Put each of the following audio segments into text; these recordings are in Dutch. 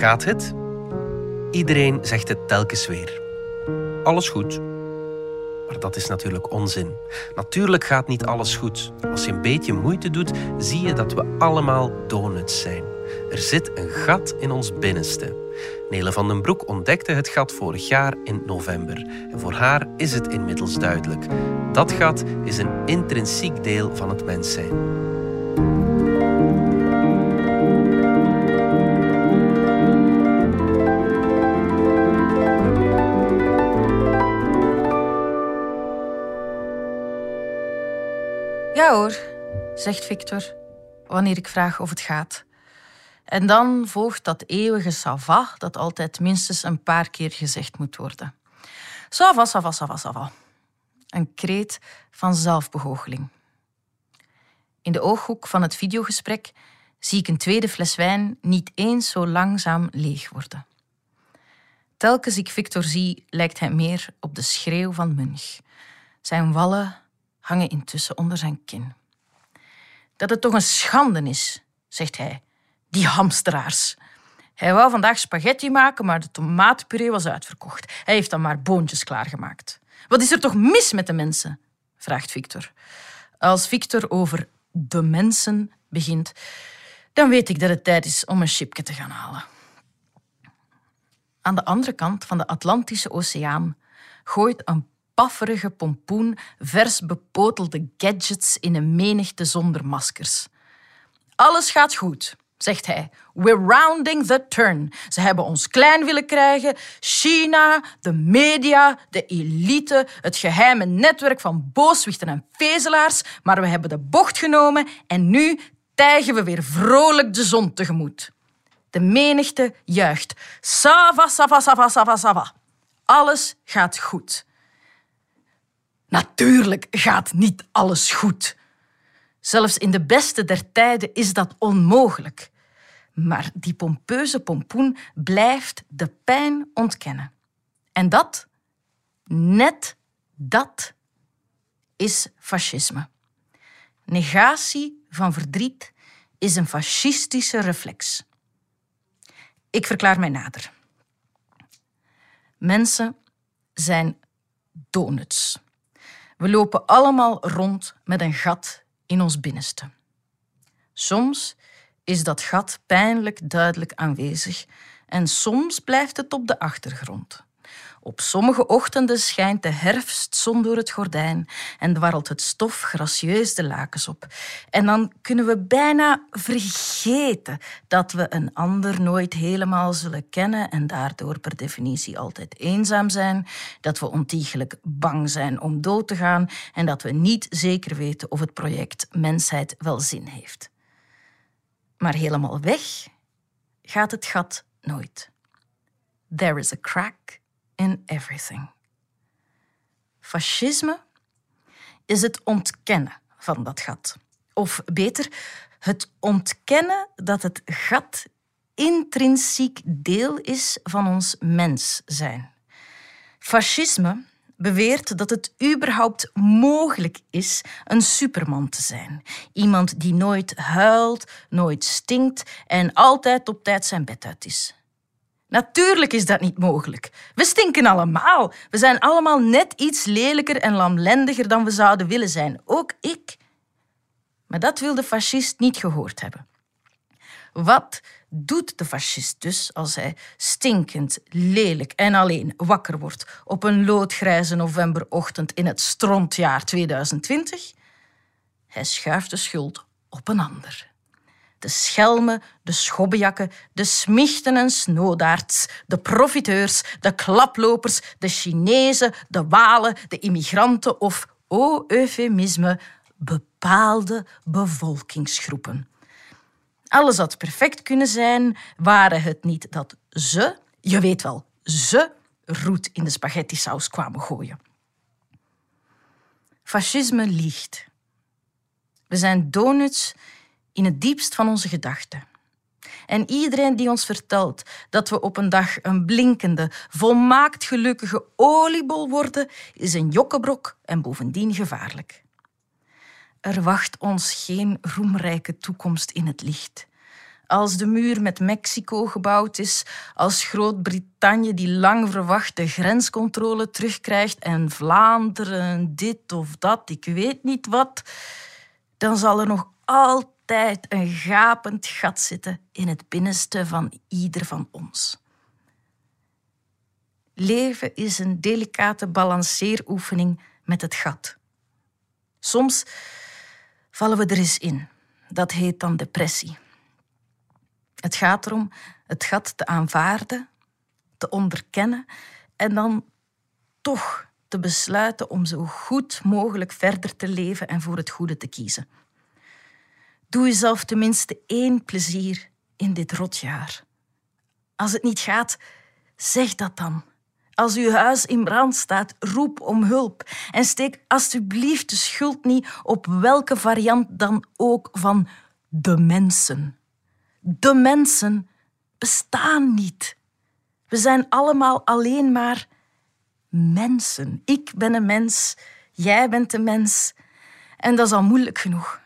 Gaat het? Iedereen zegt het telkens weer. Alles goed. Maar dat is natuurlijk onzin. Natuurlijk gaat niet alles goed. Als je een beetje moeite doet, zie je dat we allemaal donuts zijn. Er zit een gat in ons binnenste. Nele van den Broek ontdekte het gat vorig jaar in november. En voor haar is het inmiddels duidelijk. Dat gat is een intrinsiek deel van het mens zijn. Ja hoor, zegt Victor, wanneer ik vraag of het gaat. En dan volgt dat eeuwige sava dat altijd minstens een paar keer gezegd moet worden. Sava, sava, sava, sava. Een kreet van zelfbegoocheling. In de ooghoek van het videogesprek zie ik een tweede fles wijn niet eens zo langzaam leeg worden. Telkens ik Victor zie, lijkt hij meer op de schreeuw van Munch. Zijn wallen hangen intussen onder zijn kin. Dat het toch een schande is, zegt hij. Die hamsteraars. Hij wou vandaag spaghetti maken, maar de tomatenpuree was uitverkocht. Hij heeft dan maar boontjes klaargemaakt. Wat is er toch mis met de mensen? vraagt Victor. Als Victor over de mensen begint, dan weet ik dat het tijd is om een chipje te gaan halen. Aan de andere kant van de Atlantische Oceaan gooit een pafferige pompoen vers bepotelde gadgets in een menigte zonder maskers. Alles gaat goed, zegt hij. We're rounding the turn. Ze hebben ons klein willen krijgen. China, de media, de elite, het geheime netwerk van booswichten en vezelaars. Maar we hebben de bocht genomen en nu tijgen we weer vrolijk de zon tegemoet. De menigte juicht. Sava, sava, sava, sava, sava. Alles gaat goed. Natuurlijk gaat niet alles goed. Zelfs in de beste der tijden is dat onmogelijk. Maar die pompeuze pompoen blijft de pijn ontkennen. En dat, net dat, is fascisme. Negatie van verdriet is een fascistische reflex. Ik verklaar mij nader. Mensen zijn donuts. We lopen allemaal rond met een gat in ons binnenste. Soms is dat gat pijnlijk duidelijk aanwezig en soms blijft het op de achtergrond. Op sommige ochtenden schijnt de herfstzon door het gordijn en dwarrelt het stof gracieus de lakens op. En dan kunnen we bijna vergeten dat we een ander nooit helemaal zullen kennen en daardoor per definitie altijd eenzaam zijn, dat we ontiegelijk bang zijn om dood te gaan en dat we niet zeker weten of het project mensheid wel zin heeft. Maar helemaal weg gaat het gat nooit. There is a crack in everything. Fascisme is het ontkennen van dat gat. Of beter, het ontkennen dat het gat intrinsiek deel is van ons mens zijn. Fascisme beweert dat het überhaupt mogelijk is een superman te zijn. Iemand die nooit huilt, nooit stinkt en altijd op tijd zijn bed uit is. Natuurlijk is dat niet mogelijk. We stinken allemaal. We zijn allemaal net iets lelijker en lamlendiger dan we zouden willen zijn. Ook ik. Maar dat wil de fascist niet gehoord hebben. Wat doet de fascist dus als hij stinkend, lelijk en alleen wakker wordt op een loodgrijze novemberochtend in het strontjaar 2020? Hij schuift de schuld op een ander de schelmen, de schobbejakken, de smichten en snoodaards, de profiteurs, de klaplopers, de Chinezen, de Walen, de immigranten of, o eufemisme, bepaalde bevolkingsgroepen. Alles had perfect kunnen zijn, waren het niet dat ze, je weet wel, ze, roet in de spaghetti-saus kwamen gooien. Fascisme liegt. We zijn donuts in het diepst van onze gedachten. En iedereen die ons vertelt dat we op een dag een blinkende, volmaakt gelukkige oliebol worden, is een jokkebrok en bovendien gevaarlijk. Er wacht ons geen roemrijke toekomst in het licht. Als de muur met Mexico gebouwd is, als Groot-Brittannië die lang verwachte grenscontrole terugkrijgt en Vlaanderen dit of dat, ik weet niet wat, dan zal er nog altijd een gapend gat zitten in het binnenste van ieder van ons. Leven is een delicate balanceeroefening met het gat. Soms vallen we er eens in. Dat heet dan depressie. Het gaat erom het gat te aanvaarden, te onderkennen en dan toch te besluiten om zo goed mogelijk verder te leven en voor het goede te kiezen. Doe jezelf tenminste één plezier in dit rotjaar. Als het niet gaat, zeg dat dan. Als uw huis in brand staat, roep om hulp en steek alsjeblieft de schuld niet op welke variant dan ook van de mensen. De mensen bestaan niet. We zijn allemaal alleen maar mensen. Ik ben een mens, jij bent een mens. En dat is al moeilijk genoeg.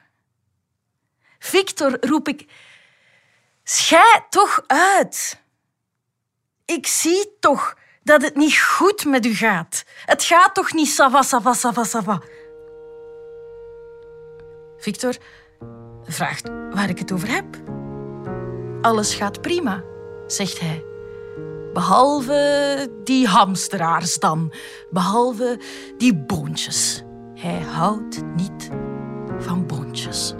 Victor, roep ik, schij toch uit. Ik zie toch dat het niet goed met u gaat. Het gaat toch niet sava, sava, sava, sava. Victor vraagt waar ik het over heb. Alles gaat prima, zegt hij. Behalve die hamsteraars dan. Behalve die boontjes. Hij houdt niet van boontjes.